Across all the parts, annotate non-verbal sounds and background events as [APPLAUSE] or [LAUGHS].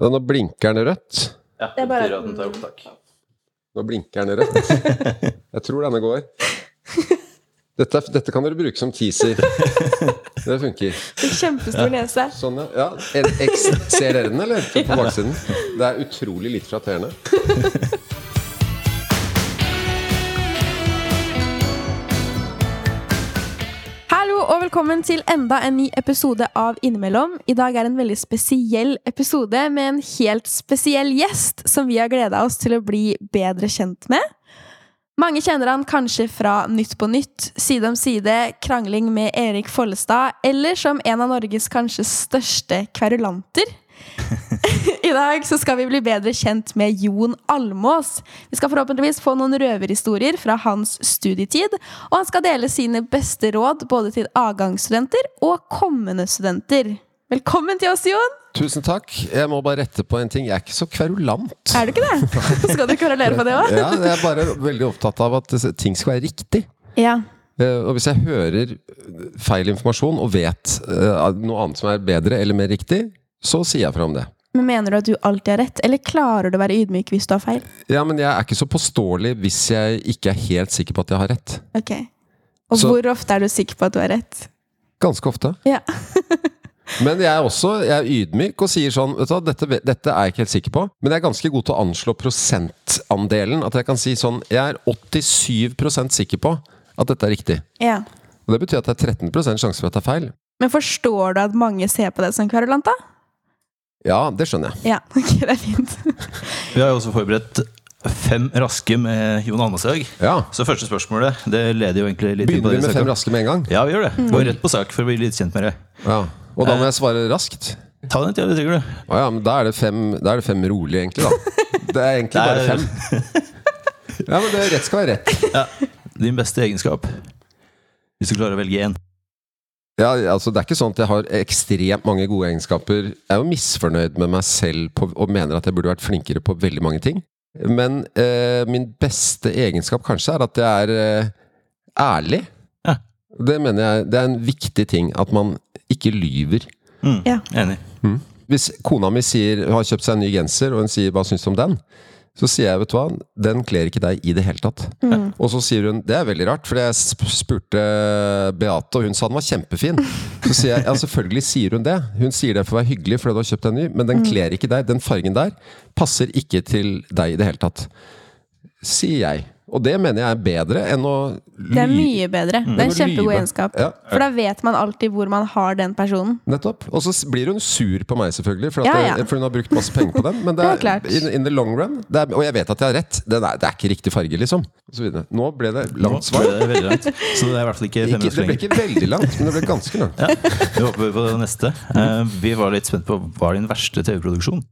Ja, nå blinker den rødt. Ja, Det bare- betyr at den tar opptak. Nå blinker den rødt. Jeg tror denne går. Dette, dette kan dere bruke som teaser. Det funker. Kjempestor nese. Sånn, ja. ja. Ser dere den, eller? På baksiden. Det er utrolig litt flatterende. Velkommen til enda en ny episode av Innimellom. I dag er en veldig spesiell episode med en helt spesiell gjest som vi har gleda oss til å bli bedre kjent med. Mange kjenner han kanskje fra Nytt på Nytt, Side om side, krangling med Erik Follestad, eller som en av Norges kanskje største kverulanter. [LAUGHS] I dag så skal vi bli bedre kjent med Jon Almås. Vi skal forhåpentligvis få noen røverhistorier fra hans studietid, og han skal dele sine beste råd både til avgangsstudenter og kommende studenter. Velkommen til oss, Jon! Tusen takk. Jeg må bare rette på en ting. Jeg er ikke så kverulant. Er du ikke det? [LAUGHS] Skal du kverulere på det òg? Ja, jeg er bare veldig opptatt av at ting skal være riktig. Ja. Eh, Og hvis jeg hører feil informasjon og vet eh, noe annet som er bedre eller mer riktig, så sier jeg fra om det. Men mener du at du alltid har rett, eller klarer du å være ydmyk hvis du har feil? Ja, men jeg er ikke så påståelig hvis jeg ikke er helt sikker på at jeg har rett. Ok. Og Så- hvor ofte er du sikker på at du har rett? Ganske ofte. Ja. [LAUGHS] Men jeg er også jeg er ydmyk og sier sånn vet du dette, dette er jeg ikke helt sikker på. Men jeg er ganske god til å anslå prosentandelen. At jeg kan si sånn Jeg er 87% sikker på at dette er riktig. ja. Og Det betyr at det er 13 sjanse for at det er feil. Men forstår du at mange ser på deg som kverulant, da? Ja, det skjønner jeg. Ja, [LAUGHS] ok, det er fint. Vi har jo også forberedt fem raske med Jon Almashaug. Ja. Så første spørsmålet det leder jo egentlig litt Begynner vi med fem raske med en gang? Ja, vi gjør det. Gå rett på sak for å bli litt kjent med deg. Ja. Og da må jeg svare raskt? Ta den tida du trenger, du. Ah, ja, men da er det fem, da er det fem rolig, egentlig, da. Det er egentlig bare fem. [LAUGHS] Ja, men det, rett skal være rett. Ja. Din beste egenskap. Hvis du klarer å velge én. Ja, altså Det er ikke sånn at jeg har ekstremt mange gode egenskaper. Jeg er jo misfornøyd med meg selv på, og mener at jeg burde vært flinkere på veldig mange ting. Men eh, min beste egenskap kanskje er at jeg er eh, ærlig. Ja. Det mener jeg det er en viktig ting. At man ikke lyver. Mm. Ja. Enig. Hvis kona mi sier, har kjøpt seg en ny genser, og hun sier 'hva syns du om den', så sier jeg vet du hva, den kler ikke deg i det hele tatt. Mm. Og så sier hun Det er veldig rart, for jeg spurte Beate, og hun sa den var kjempefin. Så sier jeg ja, selvfølgelig sier hun det. Hun sier det for å være hyggelig fordi du har kjøpt en ny, men den kler ikke deg. Den fargen der passer ikke til deg i det hele tatt. Sier jeg. Og det mener jeg er bedre enn å Det er mye bedre. Det er en kjempegod egenskap. Ja, For da vet man alltid hvor man har den personen. nettopp. Og så blir hun sur på meg, selvfølgelig, for, at Ja, ja. for hun har brukt masse penger på den. Men det [LAUGHS] Det er, er klart. in, in the long run det er, Og jeg vet at jeg har rett. Det er, det er ikke riktig farge, liksom. Og så. Nå ble det langt svar. det veldig langt. Så det er i hvert fall ikke fem Ikke, det ble ikke veldig langt, men det ble ganske langt. [LAUGHS] Ja, vi håper på det neste. Uh, vi var litt spent på hva er din verste TV-produksjon?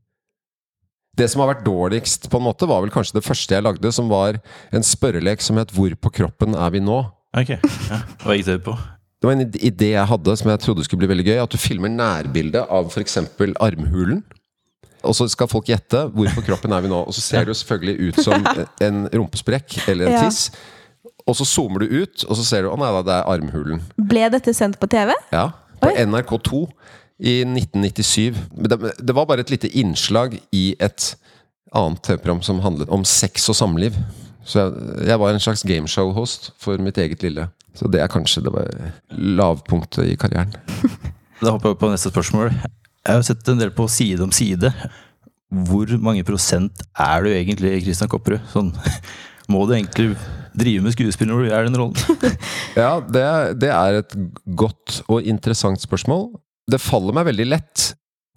Det som har vært dårligst, på en måte, var vel kanskje det første jeg lagde, som var en spørrelek som het 'Hvor på kroppen er vi nå?' Ok, ja. Hva gikk det ut på? Det var en idé jeg hadde som jeg trodde skulle bli veldig gøy. At du filmer nærbilde av f.eks. armhulen. Og så skal folk gjette hvor på kroppen er vi nå. Og så ser det jo selvfølgelig ut som en rumpesprekk eller en tiss. Og så zoomer du ut, og så ser du å nei da, det er armhulen. Ble dette sendt på TV? Ja, på Oi. NRK2 i 1997. Det, var bare et lite innslag i et annet TV-program som handlet om sex og samliv. Så jeg, jeg var en slags gameshow-host for mitt eget lille. Så det er kanskje det var lavpunktet i karrieren. [LAUGHS] Da hopper jeg på neste spørsmål. Jeg har sett en del på Side om side. Hvor mange prosent er du egentlig, Christian Kopperud? Sånn, [LAUGHS] må du egentlig drive med skuespill når du er den rollen? [LAUGHS] Ja, det, det er et godt og interessant spørsmål. Det faller meg veldig lett.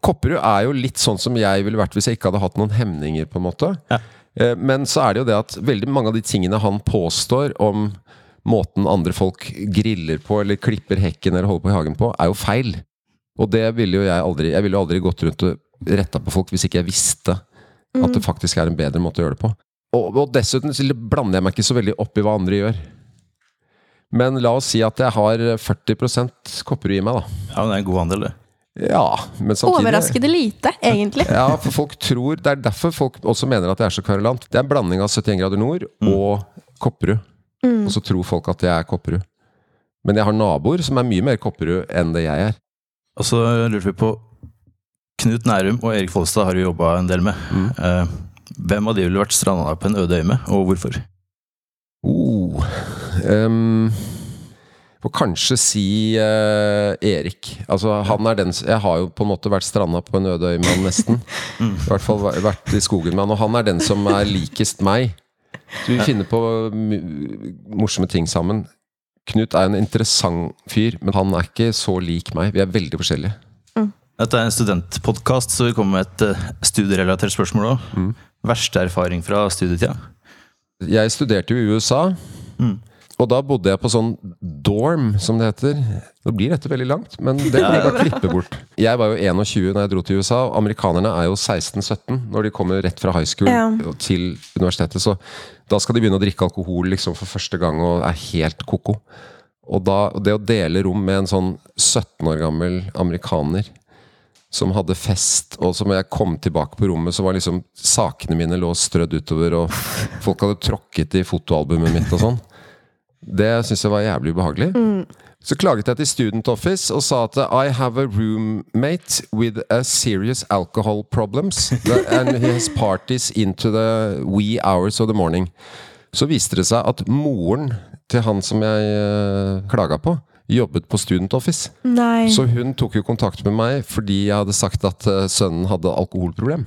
Kopperud er jo litt sånn som jeg ville vært hvis jeg ikke hadde hatt noen hemninger, på en måte. Ja. Eh, Men så er det jo det at veldig mange av de tingene han påstår om måten andre folk griller på, eller klipper hekken eller holder på i hagen på, er jo feil. Og det ville jo jeg aldri Jeg ville jo aldri gått rundt og retta på folk hvis ikke jeg visste at det faktisk er en bedre måte å gjøre det på. Og, og dessuten så blander jeg meg ikke så veldig opp i hva andre gjør. Men la oss si at jeg har 40% Kopperud i meg, da. Ja, men det er en god andel, det. Ja, men samtidig Overraskende lite, egentlig. Ja, for folk tror Det er derfor folk også mener at jeg er så kverulant. Det er en blanding av 71 grader nord og Kopperud. Og så tror folk at jeg er Kopperud. Men jeg har naboer som er mye mer Kopperud enn det jeg er. Og så lurte vi på Knut Nærum og Erik Folstad har du jobba en del med. Mm. Eh, hvem av de ville vært stranda på en øde øy med, og hvorfor? Oh, ehm, Får kanskje si uh, Erik. Altså, han er den Jeg har jo på en måte vært stranda på en øde øy med han, nesten. [LAUGHS] I hvert fall vært i skogen med han. Og han er den som er likest meg. Så vi finner på morsomme ting sammen. Knut er en interessant fyr, men han er ikke så lik meg. Vi er veldig forskjellige. Dette er en studentpodkast, så vi kommer med et eh, studierelatert spørsmål òg. Mm. Verste erfaring fra studietida? Jeg studerte jo i USA. Mm. Og da bodde jeg på sånn dorm, som det heter. Nå blir dette veldig langt, men det kan jeg bare klippe bort. Jeg var jo 21 da jeg dro til USA, og amerikanerne er jo 16-17 når de kommer rett fra high school Ja. til universitetet. Så da skal de begynne å drikke alkohol liksom for første gang og er helt ko-ko. Og da, det å dele rom med en sånn 17 år gammel amerikaner som hadde fest, og som jeg kom tilbake på rommet, så var liksom sakene mine lå strødd utover, og folk hadde tråkket i fotoalbumet mitt og sånn. Det syns jeg var jævlig ubehagelig. Så klaget jeg til Student Office og sa at I have a roommate with a serious alcohol problems. [LAUGHS] And he has parties into the wee hours of the morning. Så viste det seg at moren til han som jeg uh, klaga på, jobbet på Student Office. Nei. Så hun tok jo kontakt med meg fordi jeg hadde sagt at eh, sønnen hadde alkoholproblem.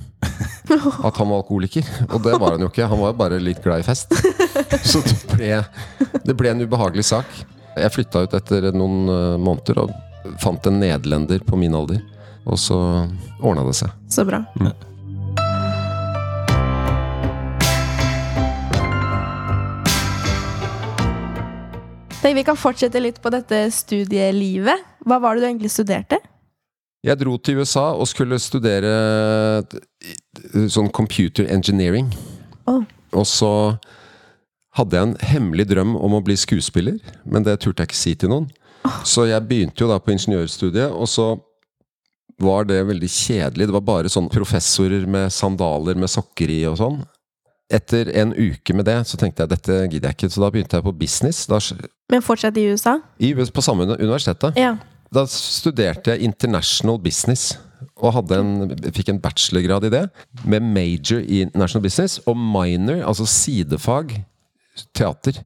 [LAUGHS] At han var alkoholiker. Og det var han jo ikke. Han var jo bare litt glad i fest. [LAUGHS] [LAUGHS] Så det ble, det ble en ubehagelig sak. Jeg flytta ut etter noen eh, måneder og fant en nederlender på min alder. Og så ordna det seg. Så bra. Tenk, vi kan fortsette litt på dette studielivet. Hva var det du egentlig studerte? Jeg dro til USA og skulle studere eh, sånn computer engineering. Oh. Og så hadde jeg en hemmelig drøm om å bli skuespiller, men det turte jeg ikke si til noen. Så jeg begynte jo da på ingeniørstudiet, og så var det veldig kjedelig. Det var bare sånn professorer med sandaler med sokker i og sånn. Etter en uke med det, så tenkte jeg dette gidder jeg ikke, så da begynte jeg på business. Da, Men fortsatt i USA? i, på samme universitetet. Ja. Da studerte jeg international business. Og en, fikk en bachelorgrad i det, med major i international business. Og minor, altså sidefag, teater.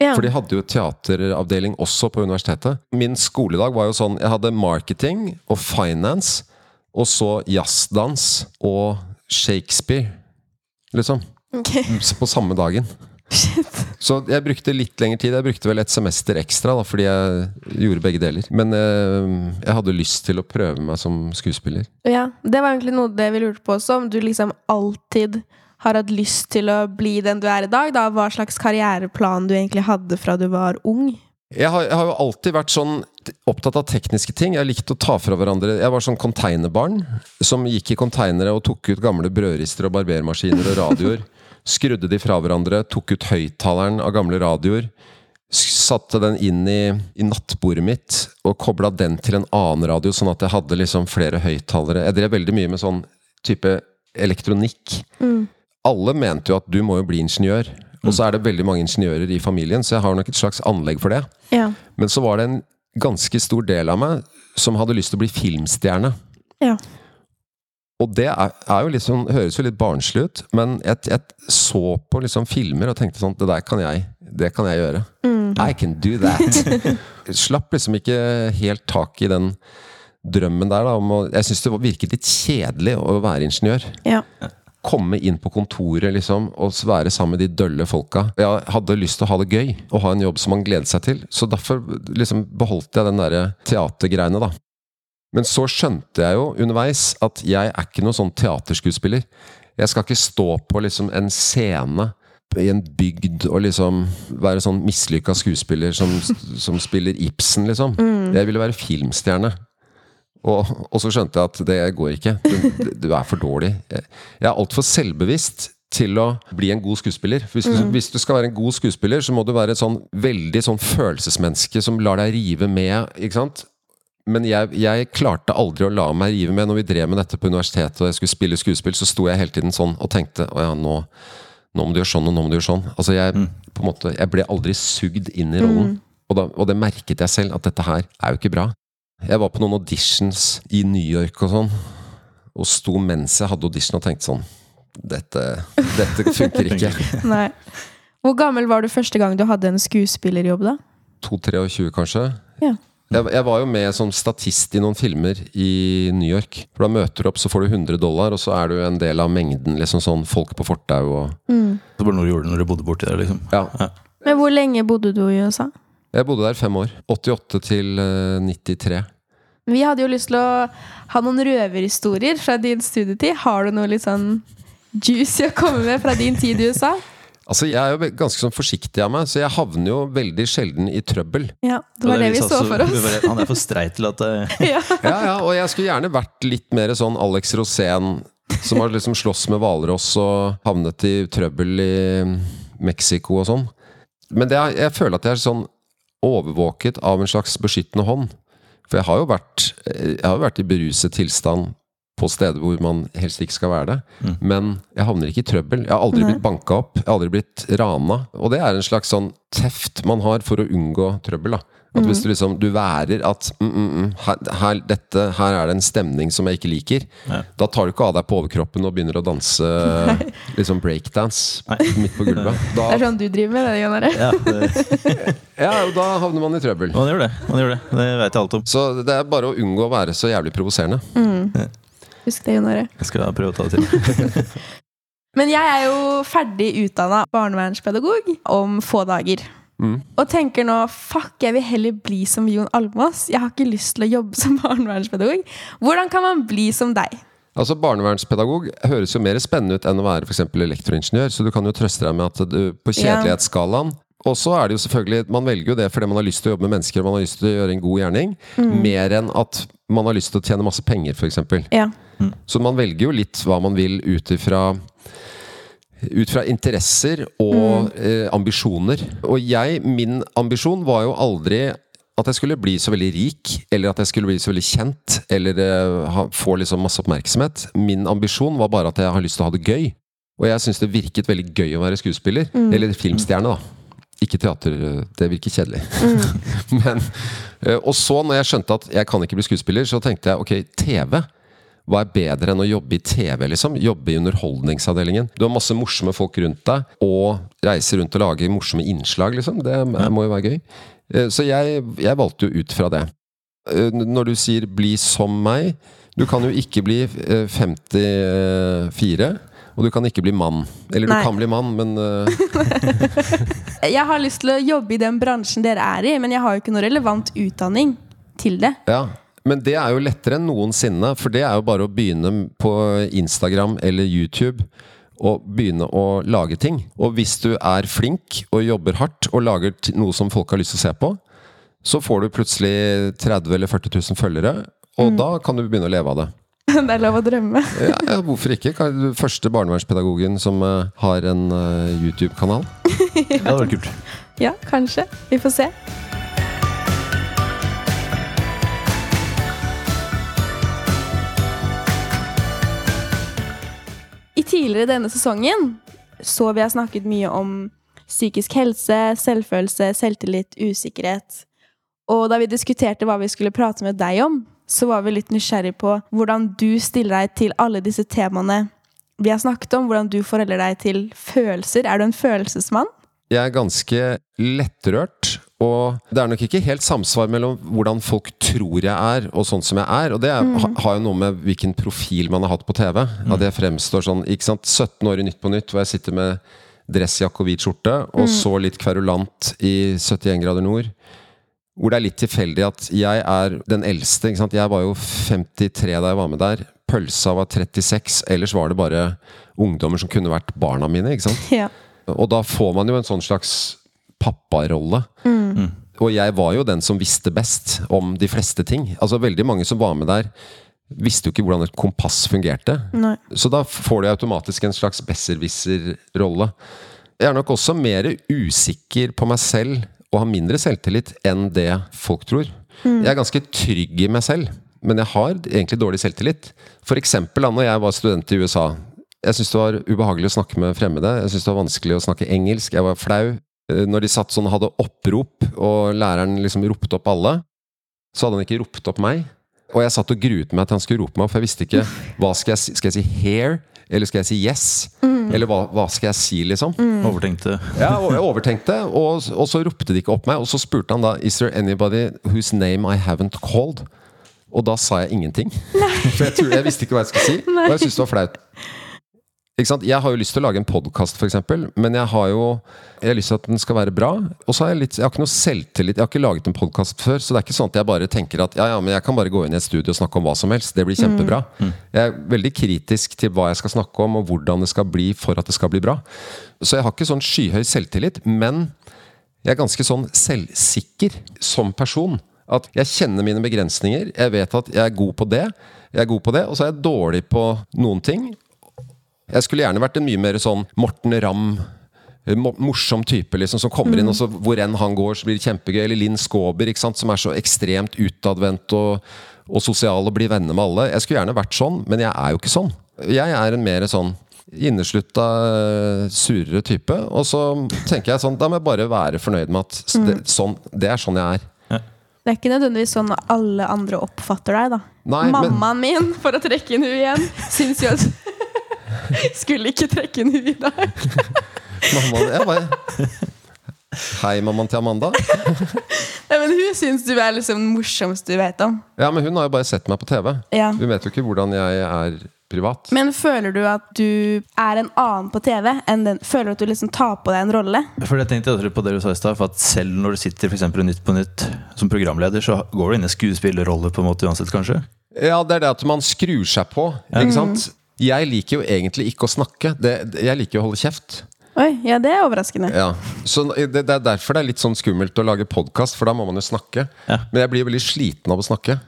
ja. For de hadde jo teateravdeling også på universitetet. Min skoledag var jo sånn Jeg hadde marketing og finance, og så jazzdans og Shakespeare. Liksom. Okay. På samme dagen. Shit. Så jeg brukte litt lengre tid. Jeg brukte vel et semester ekstra, da, fordi jeg gjorde begge deler. Men eh, jeg hadde lyst til å prøve meg som skuespiller. Ja, det var egentlig noe det vi lurte på også, om du liksom alltid har hatt lyst til å bli den du er i dag, da. Hva slags karriereplan du egentlig hadde fra du var ung. Jeg har, jeg har jo alltid vært sånn opptatt av tekniske ting. Jeg likte å ta fra hverandre Jeg var sånn konteinerbarn som gikk i konteinere og tok ut gamle brødrister og barbermaskiner og radioer. [LAUGHS] Skrudde de fra hverandre, tok ut høyttaleren av gamle radioer. Satte den inn i, i nattbordet mitt og kobla den til en annen radio, sånn at jeg hadde liksom flere høyttalere. Jeg drev veldig mye med sånn type elektronikk. Alle mente jo at du må jo bli ingeniør. Og så er det veldig mange ingeniører i familien, så jeg har nok et slags anlegg for det. Ja. Men så var det en ganske stor del av meg som hadde lyst til å bli filmstjerne. Ja. Og det er, er jo liksom, høres jo litt barnslig ut, men jeg, jeg så på liksom filmer og tenkte sånn Det der kan jeg. Det kan jeg gjøre. I can do that. [LAUGHS] Slapp liksom ikke helt tak i den drømmen der. Da, om å, jeg syns det virket litt kjedelig å være ingeniør. Ja. Komme inn på kontoret liksom og være sammen med de dølle folka. Jeg hadde lyst til å ha det gøy og ha en jobb som man gleder seg til. Så derfor liksom beholdt jeg den derre teatergreiene, da. Men så skjønte jeg jo underveis at jeg er ikke noen sånn teaterskuespiller. Jeg skal ikke stå på liksom en scene i en bygd og liksom være sånn mislykka skuespiller som, som spiller Ibsen, liksom. Jeg ville være filmstjerne. Og, og så skjønte jeg at det går ikke. Du, du er for dårlig. Jeg, er altfor selvbevisst til å bli en god skuespiller. Hvis du, hvis du skal være en god skuespiller, så må du være et sånn veldig sånn følelsesmenneske som lar deg rive med. ikke sant? Men jeg, jeg klarte aldri å la meg rive med. Når vi drev med dette på universitetet og jeg skulle spille skuespill, så sto jeg hele tiden sånn og tenkte å ja, nå, nå må du gjøre sånn og nå må du gjøre sånn. Altså jeg, på en måte, jeg ble aldri sugd inn i rollen. Og, da, og det merket jeg selv, at dette her er jo ikke bra. Jeg var på noen auditions i New York og sånn. og sto mens jeg hadde audition og tenkte sånn Dette, dette funker [LAUGHS] ikke. Nei. Hvor gammel var du første gang du hadde en skuespillerjobb, da? 2-23, kanskje. Ja. Jeg, jeg var jo med som statist i noen filmer i New York. For Da møter du opp, så får du 100 dollar, og så er du en del av mengden. liksom sånn Folk på fortau og Det var noe du gjorde når du bodde borti der, liksom. Ja. Men hvor lenge bodde du i USA? Jeg bodde der fem år. 88 til eh, 93. Vi hadde jo lyst til å ha noen røverhistorier fra din studietid. Har du noe litt sånn juicy å komme med fra din tid i USA? [LAUGHS] Altså, Jeg er jo ganske sånn forsiktig av meg, så jeg havner jo veldig sjelden i trøbbel. Ja, det var det vi så for oss. [LAUGHS] Han er for streit til at eh, [LAUGHS] Ja. Ja, ja, Og jeg skulle gjerne vært litt mer sånn Alex Rosén, som har liksom slåss med hvalross og havnet i trøbbel i Mexico og sånn. Men det er, jeg føler at jeg er sånn overvåket av en slags beskyttende hånd. For jeg har jo vært, jeg har vært i beruset tilstand på steder hvor man helst ikke skal være det. Mm. Men jeg havner ikke i trøbbel. Jeg har aldri Nei. blitt banka opp. Jeg har aldri blitt rana. Og det er en slags sånn teft man har for å unngå trøbbel. da At Hvis du liksom Du værer at mm, mm, mm, her, her, dette, her er det en stemning som jeg ikke liker. Nei. Da tar du ikke av deg på overkroppen og begynner å danse [LAUGHS] liksom breakdance midt på gulvet. [LAUGHS] Det er sånn du driver med det, Jan Are. Ja, det, [LAUGHS] ja, og da havner man i trøbbel. man gjør det. Man gjør det. Det vet jeg alt om. Så det er bare å unngå å være så jævlig provoserende. Husk det, Jan Are. Jeg skal prøve å ta det til. Men jeg er jo ferdig utdanna barnevernspedagog om få dager. Mm. Og tenker nå fuck, jeg vil heller bli som Jon Almaas. Jeg har ikke lyst til å jobbe som [LAUGHS] barnevernspedagog. Hvordan kan man bli som deg? Altså Barnevernspedagog høres jo mer spennende ut enn å være for eksempel elektroingeniør, så du kan jo trøste deg med at du på kjedelighetsskalaen Og så er det jo selvfølgelig Man velger jo det fordi man har lyst til å jobbe med mennesker og man har lyst til å gjøre en god gjerning, mer enn at man har lyst til å tjene masse penger, f.eks. Ja. Så man velger jo litt hva man vil ut ifra ut fra interesser og eh, ambisjoner. Og jeg, min ambisjon var jo aldri at jeg skulle bli så veldig rik, eller at jeg skulle bli så veldig kjent, eller eh, ha, få liksom masse oppmerksomhet. Min ambisjon var bare at jeg har lyst til å ha det gøy. Og jeg syns det virket veldig gøy å være skuespiller. Eller filmstjerne, da. Ikke teater. Det virker kjedelig. [LAUGHS] Men, eh, og så, når jeg skjønte at jeg kan ikke bli skuespiller, så tenkte jeg ok, TV. Hva er bedre enn å jobbe i TV, liksom? Jobbe i Underholdningsavdelingen. Du har masse morsomme folk rundt deg, og reiser rundt og lager morsomme innslag, liksom. Det må jo være gøy. Eh, Så jeg, jeg valgte jo ut fra det. Eh, Når du sier 'bli som meg' Du kan jo ikke bli eh, 54, og du kan ikke bli mann. Eller du Nei. kan bli mann, men uh... [LAUGHS] [LAUGHS] Jeg har lyst til å jobbe i den bransjen dere er i, men jeg har jo ikke noe relevant utdanning til det. Ja, men det er jo lettere enn noensinne, for det er jo bare å begynne på Instagram eller YouTube og begynne å lage ting. Og hvis du er flink og jobber hardt og lager noe som folk har lyst til å se på, så får du plutselig 30 eller 40 000 følgere, og da kan du begynne å leve av det. [LAUGHS] Det er lov å drømme. Ja, ja, hvorfor ikke? Kan du- Første barnevernspedagogen som eh, har en eh, YouTube-kanal. Det hadde vært kult. Ja, kanskje. Vi får se. Tidligere denne sesongen så vi har snakket mye om psykisk helse, selvfølelse, selvtillit, usikkerhet. Og da vi diskuterte hva vi skulle prate med deg om, så var vi litt nysgjerrig på hvordan du stiller deg til alle disse temaene vi har snakket om. Hvordan du forholder deg til følelser. Er du en følelsesmann? Jeg er ganske lettrørt, og det er nok ikke helt samsvar mellom hvordan folk tror jeg er, og sånn som jeg er. Og det er, ha, har jo noe med hvilken profil man har hatt på TV. At jeg fremstår sånn ikke sant, 17 år i Nytt på Nytt, hvor jeg sitter med dressjakke og hvit skjorte, og så litt kverulant i 71 grader nord. Hvor det er litt tilfeldig at jeg er den eldste. Ikke sant? Jeg var jo 53 da jeg var med der. Pølsa var 36. Ellers var det bare ungdommer som kunne vært barna mine. ikke sant? [LAUGHS] Ja. Og da får man jo en sånn slags papparolle. Og jeg var jo den som visste best om de fleste ting. Altså Veldig mange som var med der, visste jo ikke hvordan et kompass fungerte. Nei. Så da får du automatisk en slags besserwisser-rolle. Jeg er nok også mer usikker på meg selv og har mindre selvtillit enn det folk tror. Jeg er ganske trygg i meg selv, men jeg har egentlig dårlig selvtillit. For eksempel da når jeg var student i USA. Jeg syntes det var ubehagelig å snakke med fremmede. Jeg syntes det var vanskelig å snakke engelsk. Jeg var flau. Eh, Når de satt sånn og hadde opprop, og læreren liksom ropte opp alle, så hadde han ikke ropt opp meg. Og jeg satt og gruet meg til han skulle rope meg for jeg visste ikke [LAUGHS] hva skal jeg si. Skal jeg si 'here'? Eller skal jeg si 'yes'? Eller hva, hva skal jeg si, liksom? Overtenkte. [LAUGHS] Ja, og jeg overtenkte, og, og så ropte de ikke opp meg. Og så spurte han da Is there anybody whose name I haven't called? Og da sa jeg ingenting. For jeg, tror, jeg visste ikke hva jeg skulle si, [LAUGHS] og jeg syntes det var flaut. Jeg har jo lyst til å lage en podkast, f.eks., men jeg har jo jeg har lyst til at den skal være bra. Og så har jeg litt Jeg har ikke noe selvtillit. Jeg har ikke laget en podkast før, så det er ikke sånn at jeg bare tenker at ja, ja, men jeg kan bare gå inn i et studio og snakke om hva som helst. Det blir kjempebra. Jeg er veldig kritisk til hva jeg skal snakke om, og hvordan det skal bli for at det skal bli bra. Så jeg har ikke sånn skyhøy selvtillit, men jeg er ganske sånn selvsikker som person. At jeg kjenner mine begrensninger. Jeg vet at jeg er god på det. Jeg er god på det, Og så er jeg dårlig på noen ting. Jeg skulle gjerne vært en mye mer sånn Morten Ramm Morsom type liksom som kommer inn, og så hvor enn han går, så blir det kjempegøy. Eller Linn Skåber, ikke sant, som er så ekstremt utadvendt og, og sosial og blir venner med alle. Jeg skulle gjerne vært sånn, men jeg er jo ikke sånn. Jeg er en mer sånn inneslutta, surere type. Og så tenker jeg sånn Da må jeg bare være fornøyd med at det, sånn, det er sånn jeg er. Det er ikke nødvendigvis sånn alle andre oppfatter deg, da. Nei, men- Mammaen min, for å trekke inn hun igjen, syns jo at [LAUGHS] Skulle ikke trekke hun i dag. [LAUGHS] Mamma, jeg bare Hei, mammaen til Amanda. [LAUGHS] Nei, men hun syns du er liksom den morsomste du vet om. Ja, men hun har jo bare sett meg på TV. Ja. Hun vet jo ikke hvordan jeg er privat. Men føler du at du er en annen på TV? Enn den, føler du at du liksom tar på deg en rolle? For jeg tenkte på det du sa i sted, for at selv når du sitter for Nytt på Nytt som programleder, så går du inn i skuespillerrolle på en måte uansett, kanskje? Ja, det er det at man skrur seg på. Ikke sant? Jeg liker jo egentlig ikke å snakke. Det, jeg liker jo å holde kjeft. Oi, ja, det er overraskende. Ja. Så det, det er derfor det er litt sånn skummelt å lage podkast, for da må man jo snakke. Ja. Men jeg blir veldig sliten av å snakke.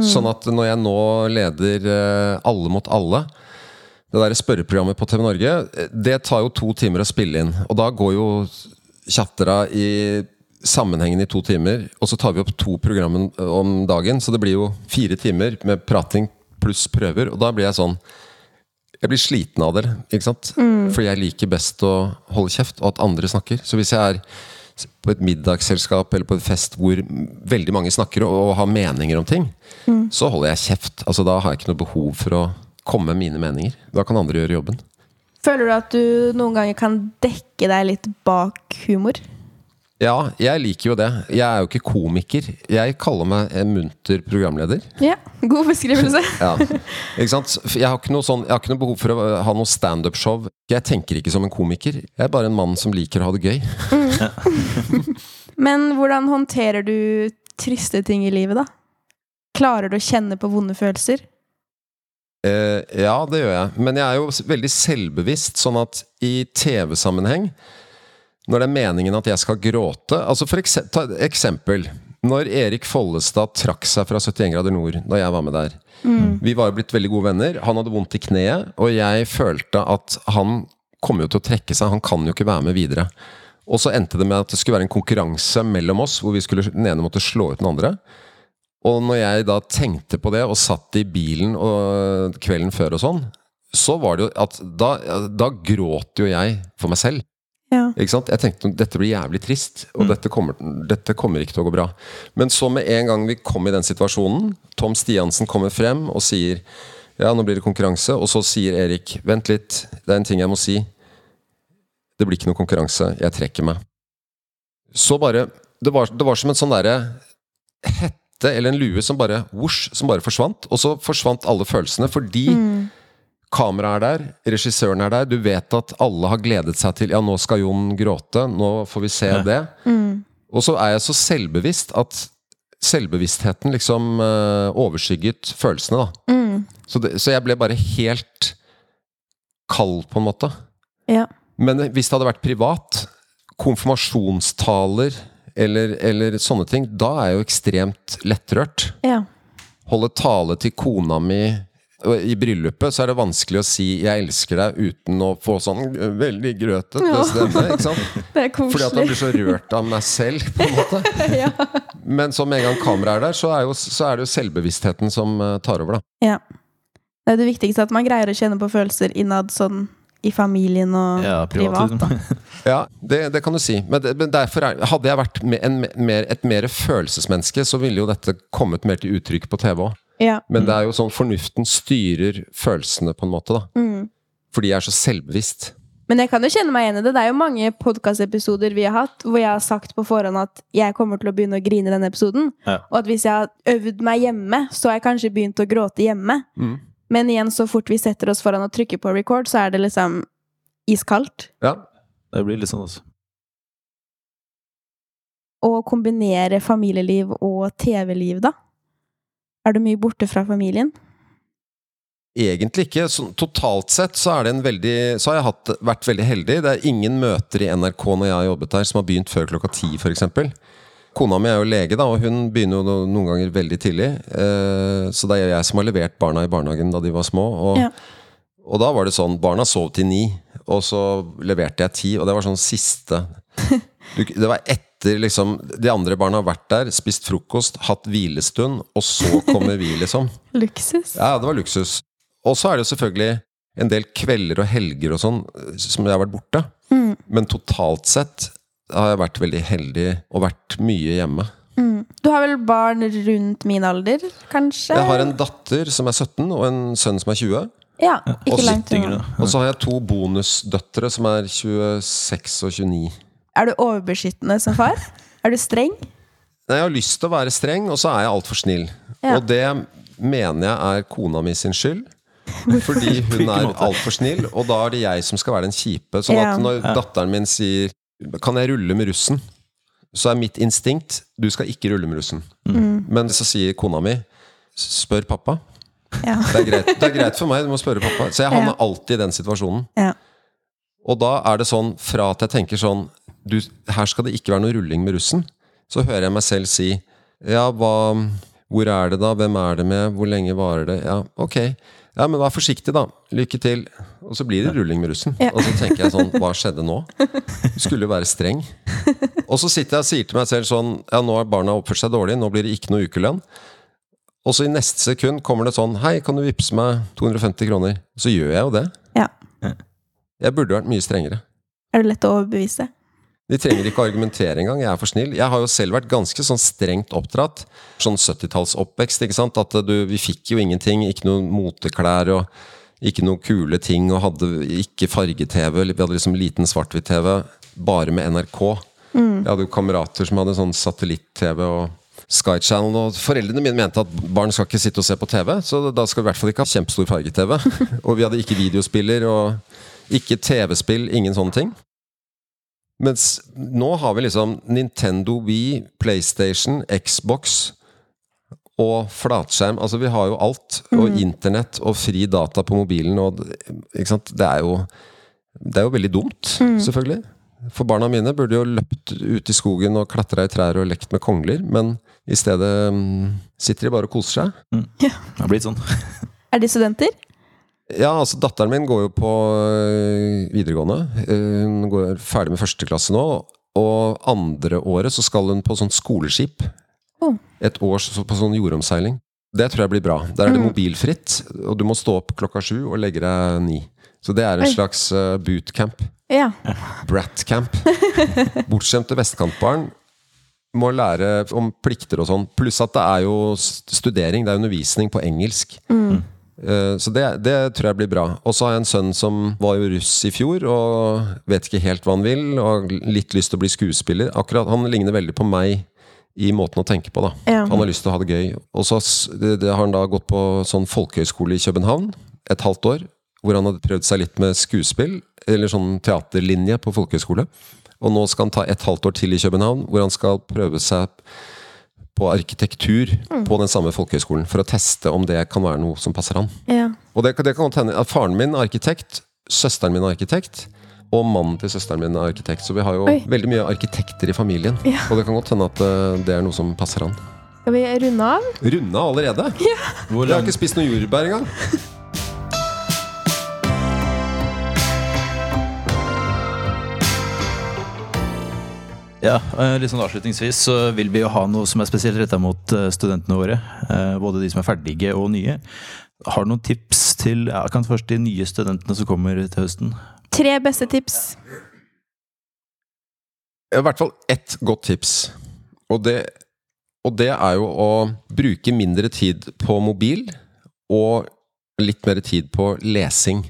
Sånn at når jeg nå leder eh, Alle mot alle, det der spørreprogrammet på TV Norge, eh, det tar jo to timer å spille inn. Og da går jo chattera i sammenhengen i to timer, og så tar vi opp to programmer om dagen, så det blir jo fire timer med prating pluss prøver, og da blir jeg sånn jeg blir sliten av det, ikke sant? Fordi jeg liker best å holde kjeft, og at andre snakker. Så hvis jeg er på et middagsselskap eller på en fest hvor veldig mange snakker og, og har meninger om ting, så holder jeg kjeft. Altså Da har jeg ikke noe behov for å komme med mine meninger. Da kan andre gjøre jobben. Føler du at du noen ganger kan dekke deg litt bak humor? Ja, jeg liker jo det. Jeg er jo ikke komiker. Jeg kaller meg en munter programleder. Ja, god beskrivelse. [LAUGHS] Ja, ikke sant? Jeg har ikke noe, sånn, jeg har ikke noe behov for å ha noe standup-show. Jeg tenker ikke som en komiker. Jeg er bare en mann som liker å ha det gøy. [LAUGHS] Men hvordan håndterer du triste ting i livet, da? Klarer du å kjenne på vonde følelser? Eh, ja, det gjør jeg. Men jeg er jo veldig selvbevisst, sånn at i TV-sammenheng Når det er meningen at jeg skal gråte Altså for ekse ta et eksempel. Når Erik Follestad trakk seg fra 71 grader nord, da jeg var med der Vi var jo blitt veldig gode venner. Han hadde vondt i kneet, og jeg følte at han kommer jo til å trekke seg. Han kan jo ikke være med videre. Og så endte det med at det skulle være en konkurranse mellom oss, hvor vi skulle, den ene måtte slå ut den andre. Og når jeg da tenkte på det, og satt i bilen og kvelden før og sånn, så var det jo at da, da gråt jo jeg for meg selv. Ja. Jeg tenkte dette blir jævlig trist, og dette, kommer, dette kommer ikke til å gå bra. Men så med en gang vi kom i den situasjonen, Tom Stiansen kommer frem og sier ja, nå blir det konkurranse, og så sier Erik vent litt, det er en ting jeg må si. Det blir ikke noe konkurranse, jeg trekker meg. Så bare Det var, det var som en sånn derre hette eller en lue som bare vosj, som bare forsvant. Og så forsvant alle følelsene fordi kameraet er der, regissøren er der. Du vet at alle har gledet seg til Ja, nå skal Jon gråte. Nå får vi se Ja. det. Og så er jeg så selvbevisst at selvbevisstheten liksom uh, overskygget følelsene, da. Så, det, så jeg ble bare helt kald, på en måte. Ja. Men hvis det hadde vært privat, konfirmasjonstaler eller, eller sånne ting, da er jeg jo ekstremt lettrørt. ja. Holde tale til kona mi I bryllupet så er det vanskelig å si 'jeg elsker deg' uten å få sånn øh, veldig grøtete Ja. stemme. Ikke sant? [LAUGHS] Det er Fordi at man blir så rørt av meg selv, på en måte. [LAUGHS] ja. Men så med en gang kameraet er der, så er, jo, så er det jo selvbevisstheten som eh, tar over, da. ja. Det er det viktigste at man greier å kjenne på følelser innad sånn i familien og Ja, privat. privat. liksom. [LAUGHS] Ja, det, det kan du si. Men, det, men derfor er, hadde jeg vært en, mer, et mer følelsesmenneske, så ville jo dette kommet mer til uttrykk på TV òg. Ja. Men det er jo sånn fornuften styrer følelsene, på en måte, da. Mm. Fordi jeg er så selvbevisst. Men jeg kan jo kjenne meg igjen i det. Det er jo mange podkastepisoder vi har hatt hvor jeg har sagt på forhånd at jeg kommer til å begynne å grine i denne episoden. Ja. Og at hvis jeg har øvd meg hjemme, så har jeg kanskje begynt å gråte hjemme. Mm. Men igjen, så fort vi setter oss foran og trykker på record, så er det liksom iskaldt. Ja. Det blir litt sånn, altså. Å kombinere familieliv og TV-liv, da? Er du mye borte fra familien? Egentlig ikke. Så, totalt sett så, det en veldig, så har jeg hatt, vært veldig heldig. Det er ingen møter i NRK når jeg har jobbet der som har begynt før klokka ti, f.eks. Kona mi er jo lege, da, og hun begynner jo noen ganger veldig tidlig. Eh, så det er jeg som har levert barna i barnehagen da de var små. Og, Ja. og da var det sånn Barna sov til ni, og så leverte jeg ti. Og det var sånn siste [LAUGHS] Det var etter liksom De andre barna har vært der, spist frokost, hatt hvilestund, og så kommer vi, liksom. [LAUGHS] Luksus. Ja, det var luksus. Og så er det jo selvfølgelig en del kvelder og helger og sånn eh, som jeg har vært borte. Mm. Men totalt sett har jeg vært veldig heldig og vært mye hjemme. Mm. Du har vel barn rundt min alder, kanskje? Jeg har en datter som er 17, og en sønn som er 20. Ja, ikke Og langt unna. Og så har jeg to bonusdøtre som er 26 og 29. Er du overbeskyttende som far? Er du streng? Nei, Jeg har lyst til å være streng, og så er jeg altfor snill. Ja. Og det mener jeg er kona mi sin skyld. Fordi hun er altfor snill, og da er det jeg som skal være den kjipe. Sånn at når datteren min sier 'Kan jeg rulle med russen?' så er mitt instinkt 'Du skal ikke rulle med russen'. Mm. Men så sier kona mi 'Spør pappa'. Ja. Det er greit, det er greit for meg, du må spørre pappa. Så jeg havner alltid i den situasjonen. Ja. Og da er det sånn, fra at jeg tenker sånn du, Her skal det ikke være noe rulling med russen. Så hører jeg meg selv si Ja, hva Hvor er det da? Hvem er det med? Hvor lenge varer det? Ja, ok. Ja, men vær forsiktig, da. Lykke til. Og så blir det rulling med russen. Ja. Og så tenker jeg sånn Hva skjedde nå? [LAUGHS] Du skulle jo være streng. Og så sitter jeg og sier til meg selv sånn Ja, nå har barna oppført seg dårlig. Nå blir det ikke noe ukelønn. Og så i neste sekund kommer det sånn Hei, kan du vippse meg 250 kroner? Så gjør jeg jo det. Ja. Jeg burde vært mye strengere. Er du lett å overbevise? De trenger ikke argumentere engang. Jeg er for snill. Jeg har jo selv vært ganske sånn strengt oppdratt. Sånn 70-tallsoppvekst, ikke sant. At du, vi fikk jo ingenting. Ikke noen moteklær og ikke noen kule ting. Og hadde ikke farge-TV. Vi hadde liksom liten svart-hvitt-TV. Bare med NRK. Jeg hadde jo kamerater som hadde sånn satellitt-TV og Sky Channel. Og foreldrene mine mente at barn skal ikke sitte og se på TV, så da skal vi i hvert fall ikke ha kjempestor farge-TV. [LAUGHS] og vi hadde ikke videospiller og ikke TV-spill, ingen sånne ting. Mens nå har vi liksom Nintendo Wii, PlayStation, Xbox og flatskjerm. Altså vi har jo alt. Og internett og fri data på mobilen. Og, ikke sant? Det, er jo, det er jo veldig dumt, selvfølgelig. For barna mine burde jo løpt ut i skogen og klatra i trær og lekt med kongler. Men i stedet mm, sitter de bare og koser seg. Det har blitt sånn. Er de studenter? Ja, altså Datteren min går jo på øh, videregående. Eh, Hun går ferdig med første klasse nå. Og andre året så skal hun på sånn skoleskip. Oh. Et år på sånn jordomseiling. Det tror jeg blir bra. Der er det Mm. mobilfritt, og du må stå opp klokka sju og legge deg ni. Så det er en slags øh, bootcamp. Ja. Bratcamp. [LAUGHS] Bortskjemte vestkantbarn må lære om plikter og sånn. Pluss at det er jo studering, det er undervisning på engelsk. Mm. Eh, Så det, det tror jeg blir bra. Og så har jeg en sønn som var jo russ i fjor, og vet ikke helt hva han vil, og har litt lyst til å bli skuespiller. Akkurat, Han ligner veldig på meg i måten å tenke på, da. Ja. Han har lyst til å ha det gøy. Og så har han da gått på sånn folkehøyskole i København et halvt år, hvor han hadde prøvd seg litt med skuespill, eller sånn teaterlinje på folkehøyskole. Og nå skal han ta et halvt år til i København, hvor han skal prøve seg på arkitektur på den samme folkehøyskolen, for å teste om det kan være noe som passer han. ja. Og det, det kan godt hende at faren min er arkitekt, søsteren min er arkitekt, og mannen til søsteren min er arkitekt. Så vi har jo Oi. veldig mye arkitekter i familien. Ja. Og det kan godt hende at eh, det er noe som passer han. Skal vi runde av? Runde av allerede? Hvor Jeg har ikke spist noe jordbær engang. [LAUGHS] ja, eh, litt sånn avslutningsvis så vil vi jo ha noe som er spesielt retta mot eh, studentene våre. eh, Både de som er ferdige og nye. Har du noen tips til ja, kan først de nye studentene som kommer til høsten? Tre beste tips. I hvert fall ett godt tips. Og det Og det er jo å bruke mindre tid på mobil og litt mer tid på lesing.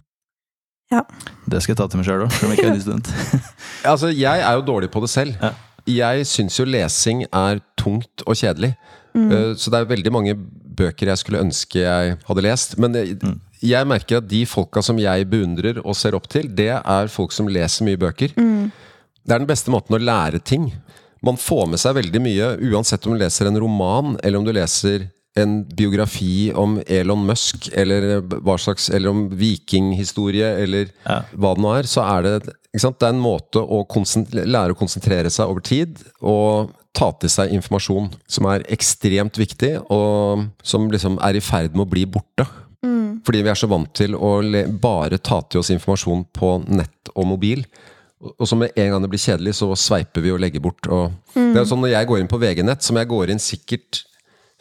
Det skal jeg ta til meg sjøl òg, selv om jeg ikke er ny [LAUGHS] student. [LAUGHS] Altså, jeg er jo dårlig på det selv. Ja. Jeg syns jo lesing er tungt og kjedelig. Mm. Så det er veldig mange bøker jeg skulle ønske jeg hadde lest. Men jeg, jeg merker at de folka som jeg beundrer og ser opp til, det er folk som leser mye bøker. Det er den beste måten å lære ting. Man får med seg veldig mye, uansett om du leser en roman, eller om du leser en biografi om Elon Musk, eller hva slags Eller om vikinghistorie, eller Ja. hva det nå er, så er det ikke sant? Det er en måte å lære å konsentrere seg over tid, og ta til seg informasjon som er ekstremt viktig, og som liksom er i ferd med å bli borte. Fordi vi er så vant til å le bare ta til oss informasjon på nett og mobil. Og- så med en gang det blir kjedelig, så sveiper vi og legger bort. Og Det er sånn Når jeg går inn på VG-nett, som jeg går inn sikkert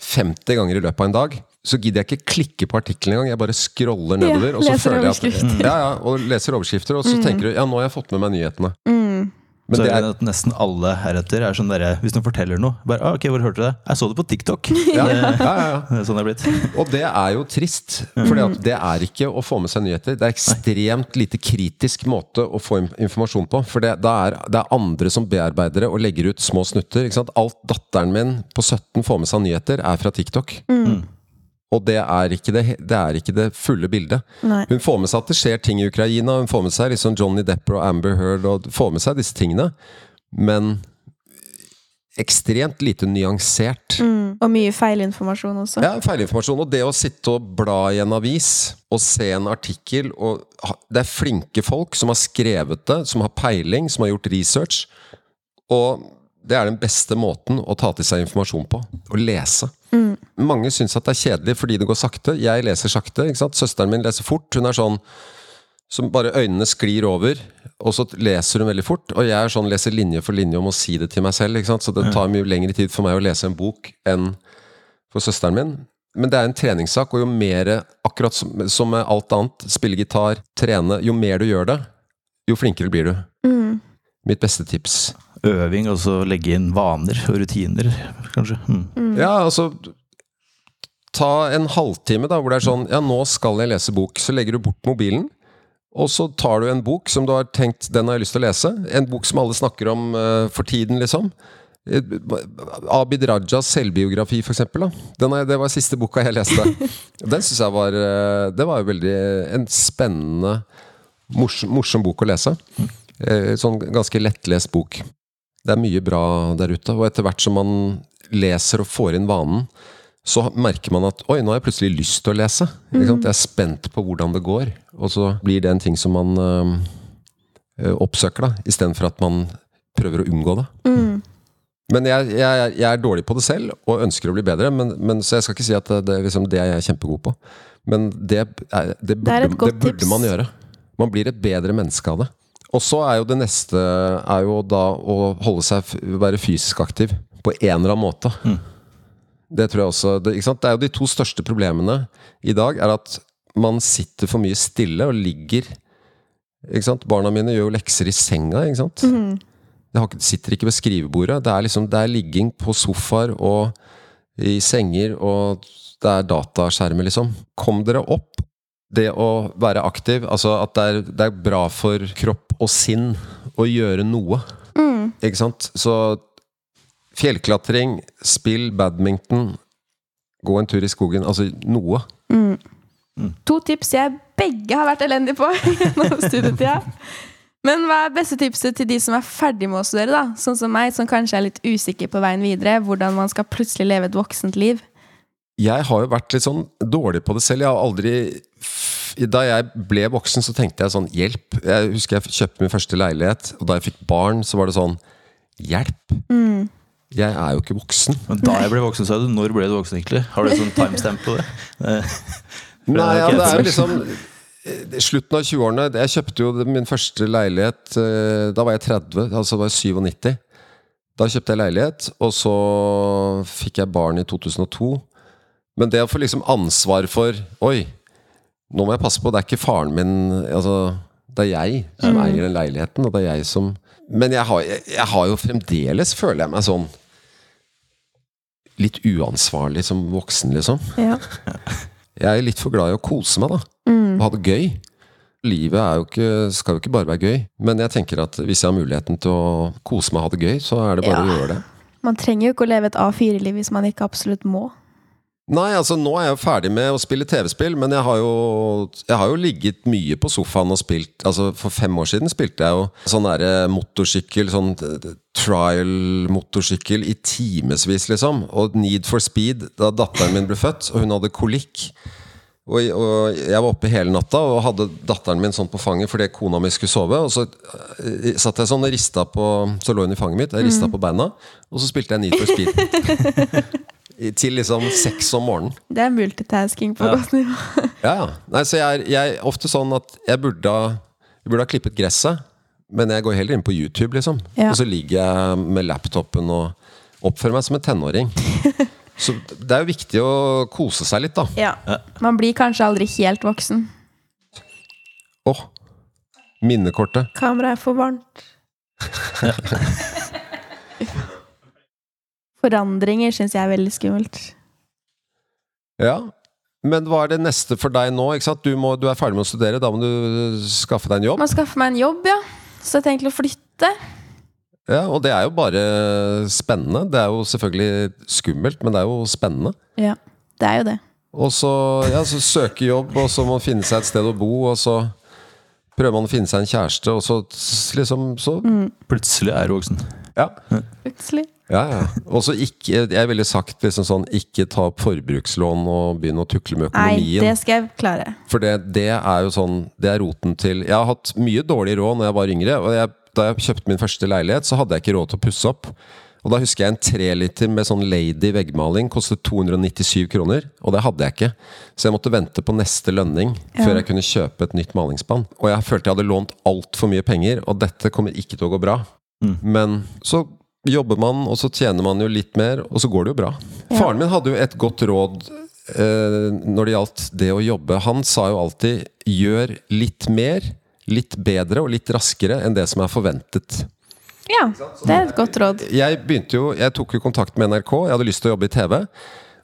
50 ganger i løpet av en dag, så gidder jeg ikke klikke på artikkelen engang. Jeg bare scroller Ja, nedover. og så leser føler jeg at, ja, ja, og leser overskrifter, og så tenker du ja, nå har jeg fått med meg nyhetene. Men så det er at nesten alle heretter er sånn derre Hvis noen forteller noe bare, ah, ok, hvor hørte du det? Jeg så det på TikTok. [LAUGHS] ja, Det, ja, ja, ja. [LAUGHS] det er sånn det er blitt. Og det er jo trist. For det er ikke å få med seg nyheter. Det er ekstremt lite kritisk måte å få informasjon på. For det, det, er, det er andre som bearbeider det og legger ut små snutter. Ikke sant? Alt datteren min på 17 får med seg nyheter, er fra TikTok. Og det er, ikke det, det er ikke det fulle bildet. Nei. Hun får med seg at det skjer ting i Ukraina, hun får med seg liksom Johnny Depper og Amber Heard, og får med seg disse tingene. Men ekstremt lite nyansert. Mm. Og mye feilinformasjon også. Ja, feilinformasjon. Og det å sitte og bla i en avis og se en artikkel og Det er flinke folk som har skrevet det, som har peiling, som har gjort research. Og det er den beste måten å ta til seg informasjon på. Å lese. Mange syns at det er kjedelig fordi det går sakte. Jeg leser sakte. ikke sant? Søsteren min leser fort. Hun er sånn som bare øynene sklir over, og så leser hun veldig fort. Og jeg er sånn leser linje for linje og må si det til meg selv. ikke sant? Så det tar mye lengre tid for meg å lese en bok enn for søsteren min. Men det er en treningssak, og jo mer, akkurat som, som med alt annet, spille gitar, trene, jo mer du gjør det, jo flinkere blir du. Mm. Mitt beste tips. Øving, og så legge inn vaner og rutiner, kanskje. Mm. Ja, altså Ta en halvtime da, hvor det er sånn Ja, nå skal jeg lese bok. Så legger du bort mobilen. Og så tar du en bok som du har tenkt Den har jeg lyst til å lese. En bok som alle snakker om uh, for tiden, liksom. Eh, Abid Rajas selvbiografi, for eksempel. Da. Den er, det var siste boka jeg leste. [LAUGHS] Den syns jeg var eh, Det var jo veldig en spennende, morsom, morsom bok å lese. Eh, Sånn ganske lettlest bok. Det er mye bra der ute. Og etter hvert som man leser og får inn vanen, så merker man at oi, nå har jeg plutselig lyst til å lese. Sant? Jeg er spent på hvordan det går. Og så blir det en ting som man øh, oppsøker, da, istedenfor at man prøver å unngå det. Mm. Men jeg, jeg, jeg er dårlig på det selv, og ønsker å bli bedre. Men, men, så jeg skal ikke si at det, det, liksom, det er jeg kjempegod på. Men det, det, burde, det burde man gjøre. Man blir et bedre menneske av det. Og så er jo det neste er jo da å holde seg, være fysisk aktiv på en eller annen måte. Det tror jeg også det, ikke sant? det er jo de to største problemene i dag, er at man sitter for mye stille og ligger ikke sant? Barna mine gjør jo lekser i senga. ikke sant? Mm. De sitter ikke ved skrivebordet. Det er liksom, det er ligging på sofaer og i senger, og det er dataskjermer, liksom. Kom dere opp. Det å være aktiv, altså at det er, det er bra for kropp og sinn å gjøre noe. Mm. Ikke sant? Så fjellklatring, spill badminton, gå en tur i skogen. Altså noe. To tips jeg begge har vært elendige på [LAUGHS] gjennom studietida. Men hva er beste tipset til de som er ferdig med å studere, da? Sånn som meg, som kanskje er litt usikker på veien videre. Hvordan man skal plutselig leve et voksent liv. Jeg har jo vært litt sånn dårlig på det selv. Jeg har aldri Da jeg ble voksen, så tenkte jeg sånn Hjelp! Jeg husker jeg kjøpte min første leilighet, og da jeg fikk barn, så var det sånn Hjelp! Jeg er jo ikke voksen. Men da jeg ble voksen, sa du. Når ble du voksen, egentlig? Har du sånn timestamp på det? [LAUGHS] Nei, ja, det er jo liksom eh, Slutten av 20-årene Jeg kjøpte jo min første leilighet eh, Da var jeg 30, altså var jeg 97 Da kjøpte jeg leilighet Og så fikk jeg barn i 2002 Men det å få liksom ansvar for Oi, nå må jeg passe på Det er ikke faren min altså, Det er jeg som eier den leiligheten Og det er jeg som Men jeg har, jeg, jeg har jo fremdeles Føler jeg meg sånn litt uansvarlig som voksen, liksom. Ja. [LAUGHS] Jeg er litt for glad i å kose meg, da. Og ha det gøy. Livet er jo ikke, skal jo ikke bare være gøy. Men jeg tenker at hvis jeg har muligheten til å kose meg og ha det gøy, så er det bare Ja. å gjøre det. Man trenger jo ikke å leve et A4-liv hvis man ikke absolutt må. Nei, altså nå er jeg jo ferdig med å spille TV-spill, men jeg har, jo, jeg har jo ligget mye på sofaen og spilt Altså For fem år siden spilte jeg jo sånn derre motorsykkel, sånn eh, trial-motorsykkel i timevis, liksom. Og Need for Speed da datteren min ble født, og hun hadde kolikk. Og, og jeg var oppe hele natta og hadde datteren min sånn på fanget fordi kona mi skulle sove. Og så eh, satt jeg sånn og rista på Så lå hun i fanget mitt, jeg rista på beina, og så spilte jeg Need for Speed. [LAUGHS] Til liksom seks om morgenen. Det er multitasking på godt nivå. [LAUGHS] Ja, ja. Nei, så jeg er, jeg er ofte sånn at jeg burde ha, jeg burde ha klippet gresset, men jeg går heller inn på YouTube, liksom. Ja. Og så ligger jeg med laptopen og oppfører meg som en tenåring. [LAUGHS] Så det er jo viktig å kose seg litt, da. Ja. Man blir kanskje aldri helt voksen. Åh, minnekortet. Kameraet er for varmt. [LAUGHS] Forandringer syns jeg er veldig skummelt. Ja. Men hva er det neste for deg nå? Ikke sant? Du, må, du er ferdig med å studere, da må du skaffe deg en jobb. Må skaffe meg en jobb, ja. Så jeg tenker å flytte. Ja, Og det er jo bare spennende. Det er jo selvfølgelig skummelt, men det er jo spennende. Ja, det er jo det. Og så, ja, så søke jobb, og så må man finne seg et sted å bo, og så prøver man å finne seg en kjæreste, og så liksom så Plutselig er du voksen. Ja. Plutselig. ja, ja. Og så ikke Jeg ville sagt liksom sånn Ikke ta opp forbrukslån og begynne å tukle med økonomien. Nei, det skal jeg klare. For det, det er jo sånn Det er roten til Jeg har hatt mye dårlig råd når jeg var yngre. Og jeg, da jeg kjøpte min første leilighet, så hadde jeg ikke råd til å pusse opp. Og da husker jeg en treliter med sånn Lady veggmaling kostet 297 kroner. Og det hadde jeg ikke. Så jeg måtte vente på neste lønning Ja. før jeg kunne kjøpe et nytt malingsspann. Og jeg følte jeg hadde lånt altfor mye penger, og dette kommer ikke til å gå bra. Men så jobber man, og så tjener man jo litt mer, og så går det jo bra. Ja. Faren min hadde jo et godt råd eh, når det gjaldt det å jobbe. Han sa jo alltid 'gjør litt mer, litt bedre og litt raskere enn det som er forventet'. Ja, det er et godt råd. Jeg begynte jo, jeg tok jo kontakt med NRK, jeg hadde lyst til å jobbe i TV.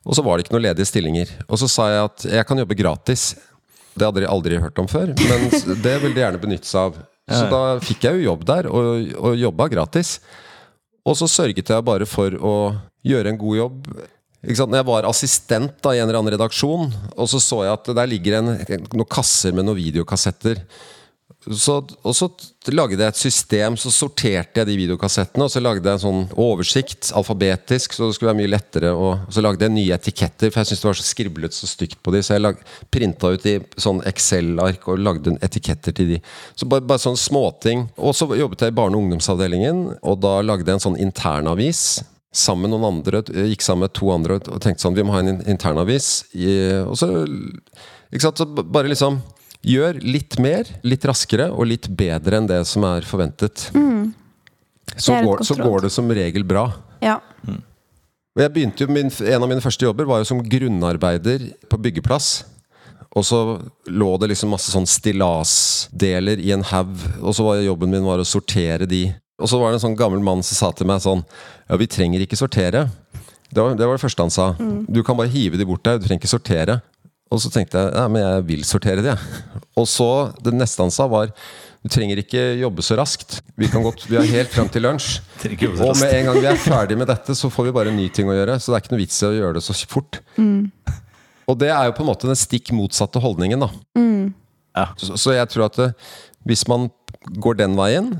Og så var det ikke noen ledige stillinger. Og så sa jeg at jeg kan jobbe gratis. Det hadde de aldri hørt om før, men [LAUGHS] det vil de gjerne benytte seg av. Så da fikk jeg jo jobb der, og, og jobba gratis. Og så sørget jeg bare for å gjøre en god jobb. Ikke sant? Når jeg var assistent da, i en eller annen redaksjon, og så så jeg at der ligger en, noen kasser med noen videokassetter. Så, og så lagde jeg et system, så sorterte jeg de videokassettene, og så lagde jeg en sånn oversikt, alfabetisk, så det skulle være mye lettere. Og så lagde jeg nye etiketter, for jeg syntes det var så skriblet så stygt på de, så jeg lag, printa ut i sånn Excel-ark og lagde etiketter til de. Så bare, bare sånne småting. Og så jobbet jeg i barne- og ungdomsavdelingen, og da lagde jeg en sånn internavis. Sammen med noen andre, gikk sammen med to andre og tenkte sånn, vi må ha en in- internavis. Og så, ikke sant, så bare liksom Gjør litt mer, litt raskere og litt bedre enn det som er forventet. Så, Mm. Så, er går, så går det som regel bra. Ja. Mm. jeg begynte jo, min, En av mine første jobber var jo som grunnarbeider på byggeplass. Og så lå det liksom masse sånn stillasdeler i en haug, og så var jobben min var å sortere de. Og så var det en sånn gammel mann som sa til meg sånn Ja, vi trenger ikke sortere. Det var det, var det første han sa. Du kan bare hive de bort der, du trenger ikke sortere. Og så tenkte jeg ja, men jeg vil sortere det. Og så det neste han sa, var du trenger ikke jobbe så raskt. Vi kan godt, vi har helt frem til lunsj. [LAUGHS] Og med en gang vi er ferdig med dette, så får vi bare en ny ting å gjøre. Så det er ikke noe vits i å gjøre det så fort. Og det er jo på en måte den stikk motsatte holdningen, da. Ja. Så, så jeg tror at det, hvis man går den veien,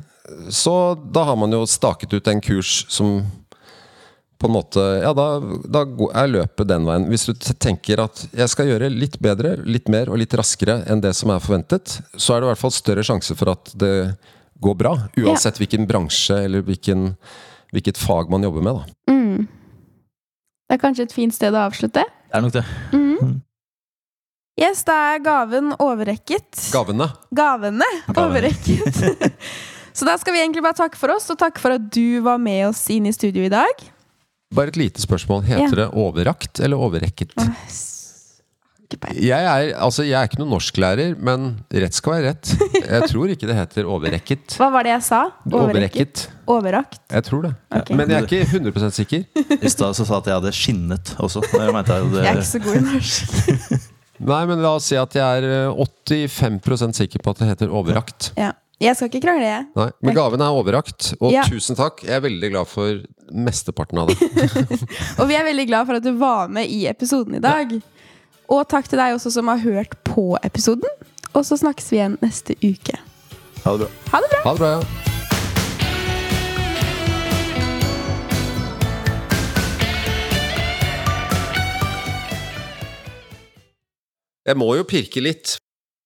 så da har man jo staket ut en kurs som på en måte Ja, da, da er løpet den veien. Hvis du tenker at jeg skal gjøre litt bedre, litt mer og litt raskere enn det som er forventet, så er det i hvert fall større sjanse for at det går bra. Uansett hvilken bransje eller hvilken, hvilket fag man jobber med. Da. Mm. Det er kanskje et fint sted å avslutte. Det er nok det. Yes, da er gaven overrekket. Gavene. Gavene Gavene. overrekket. [LAUGHS] Så da skal vi egentlig bare takke for oss, og takke for at du var med oss inn i studio i dag. Bare et lite spørsmål. Heter Ja. det overrakt eller overrekket? Jeg er, altså, jeg er ikke noen norsklærer, men rett skal være rett. Jeg tror ikke det heter overrekket. [LAUGHS] Hva var det jeg sa? Overrekket. Overrakt. Jeg tror det. Okay. Men jeg er ikke 100 sikker. [LAUGHS] I stad sa jeg at jeg hadde skinnet også. Jeg mente jeg Jeg er ikke så god i norsk. [LAUGHS] Nei, men la oss si at jeg er eh, 85% sikker på at det heter overrakt. Ja. Jeg skal ikke krangle, jeg. Nei, Men gaven er overrakt, og Ja. tusen takk. Jeg er veldig glad for mesteparten av det. [LAUGHS] Og vi er veldig glad for at du var med i episoden i dag. Og takk til deg også som har hørt på episoden. Og så snakkes vi igjen neste uke. Ha det bra. Ha det bra! Ha det bra, ja. Jeg må jo pirke litt